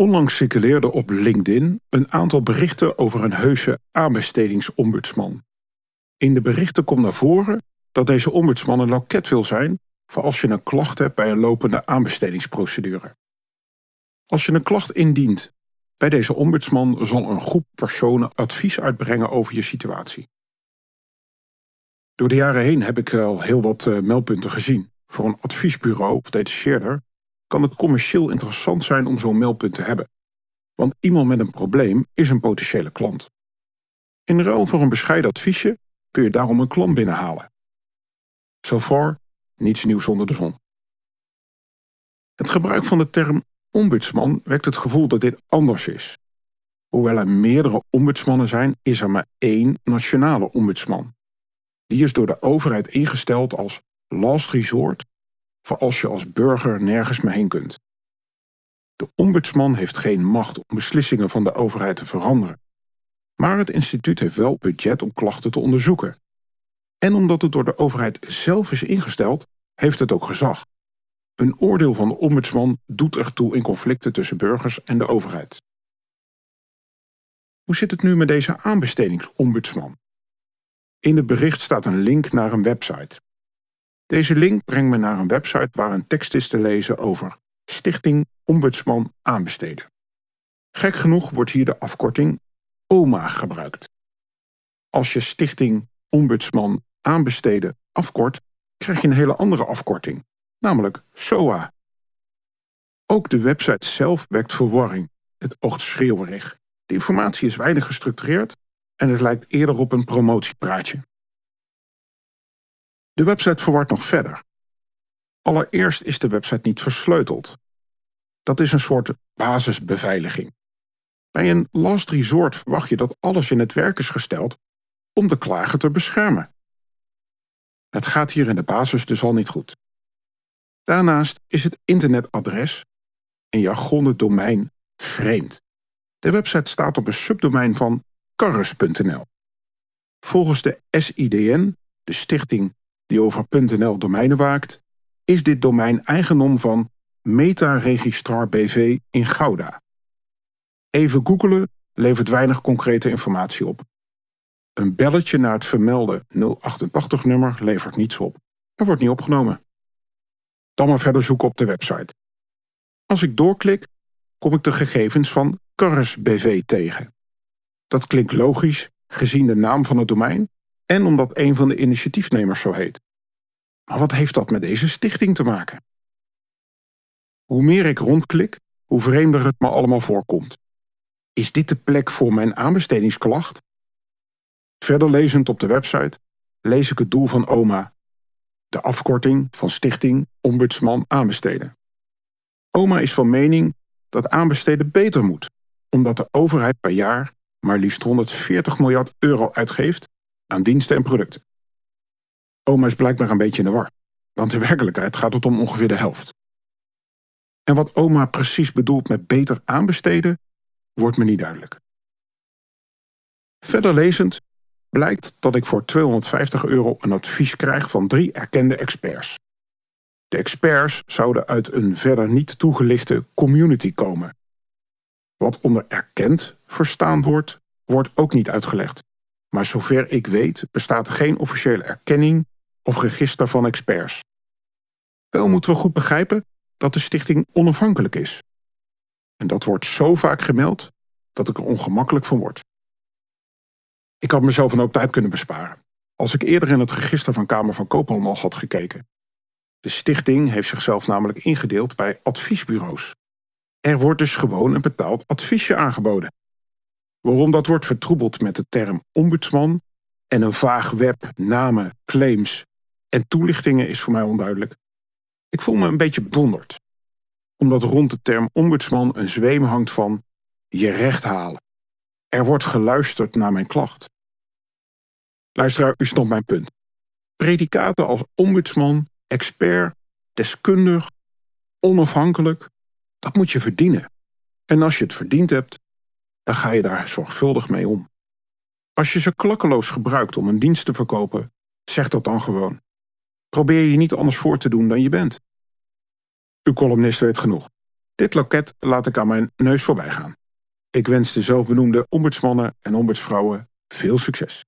Onlangs circuleerde op LinkedIn een aantal berichten over een heuse aanbestedingsombudsman. In de berichten komt naar voren dat deze ombudsman een loket wil zijn voor als je een klacht hebt bij een lopende aanbestedingsprocedure. Als je een klacht indient bij deze ombudsman zal een groep personen advies uitbrengen over je situatie. Door de jaren heen heb ik al heel wat uh, meldpunten gezien. Voor een adviesbureau of detacheerder kan het commercieel interessant zijn om zo'n meldpunt te hebben. Want iemand met een probleem is een potentiële klant. In ruil voor een bescheiden adviesje kun je daarom een klant binnenhalen. So far, niets nieuws onder de zon. Het gebruik van de term ombudsman wekt het gevoel dat dit anders is. Hoewel er meerdere ombudsmannen zijn, is er maar één nationale ombudsman. Die is door de overheid ingesteld als last resort voor als je als burger nergens meer heen kunt. De ombudsman heeft geen macht om beslissingen van de overheid te veranderen. Maar het instituut heeft wel budget om klachten te onderzoeken. En omdat het door de overheid zelf is ingesteld, heeft het ook gezag. Een oordeel van de ombudsman doet ertoe in conflicten tussen burgers en de overheid. Hoe zit het nu met deze aanbestedingsombudsman? In het bericht staat een link naar een website. Deze link brengt me naar een website waar een tekst is te lezen over Stichting Ombudsman Aanbesteden. Gek genoeg wordt hier de afkorting OMA gebruikt. Als je Stichting Ombudsman Aanbesteden afkort, krijg je een hele andere afkorting, namelijk SOA. Ook de website zelf wekt verwarring. Het oogt schreeuwerig. De informatie is weinig gestructureerd en het lijkt eerder op een promotiepraatje. De website verwart nog verder. Allereerst is de website niet versleuteld. Dat is een soort basisbeveiliging. Bij een last resort verwacht je dat alles in het werk is gesteld om de klager te beschermen. Het gaat hier in de basis dus al niet goed. Daarnaast is het internetadres, en jargon domein, vreemd. De website staat op een subdomein van karres.nl. Volgens de SIDN, de stichting die over .nl domeinen waakt, is dit domein eigendom van Meta Registrar BV in Gouda. Even googelen levert weinig concrete informatie op. Een belletje naar het vermelde 088-nummer levert niets op. Er wordt niet opgenomen. Dan maar verder zoeken op de website. Als ik doorklik, kom ik de gegevens van Karres BV tegen. Dat klinkt logisch, gezien de naam van het domein en omdat een van de initiatiefnemers zo heet. Maar wat heeft dat met deze stichting te maken? Hoe meer ik rondklik, hoe vreemder het me allemaal voorkomt. Is dit de plek voor mijn aanbestedingsklacht? Verder lezend op de website lees ik het doel van OMA, de afkorting van Stichting Ombudsman Aanbesteden. OMA is van mening dat aanbesteden beter moet, omdat de overheid per jaar maar liefst 140 miljard euro uitgeeft aan diensten en producten. Oma is blijkbaar een beetje in de war, want in werkelijkheid gaat het om ongeveer de helft. En wat oma precies bedoelt met beter aanbesteden, wordt me niet duidelijk. Verder lezend blijkt dat ik voor 250 euro een advies krijg van drie erkende experts. De experts zouden uit een verder niet toegelichte community komen. Wat onder erkend verstaan wordt, wordt ook niet uitgelegd. Maar zover ik weet bestaat er geen officiële erkenning of register van experts. Wel moeten we goed begrijpen dat de stichting onafhankelijk is. En dat wordt zo vaak gemeld dat ik er ongemakkelijk van word. Ik had mezelf een hoop tijd kunnen besparen als ik eerder in het register van Kamer van Koophandel had gekeken. De stichting heeft zichzelf namelijk ingedeeld bij adviesbureaus. Er wordt dus gewoon een betaald adviesje aangeboden. Waarom dat wordt vertroebeld met de term ombudsman en een vaag web, namen, claims en toelichtingen is voor mij onduidelijk. Ik voel me een beetje bedonderd, omdat rond de term ombudsman een zweem hangt van je recht halen. Er wordt geluisterd naar mijn klacht. Luisteraar, u snapt mijn punt. Predicaten als ombudsman, expert, deskundig, onafhankelijk, dat moet je verdienen. En als je het verdiend hebt, dan ga je daar zorgvuldig mee om. Als je ze klakkeloos gebruikt om een dienst te verkopen, zeg dat dan gewoon. Probeer je niet anders voor te doen dan je bent. Uw columnist weet genoeg. Dit loket laat ik aan mijn neus voorbij gaan. Ik wens de zelfbenoemde ombudsmannen en ombudsvrouwen veel succes.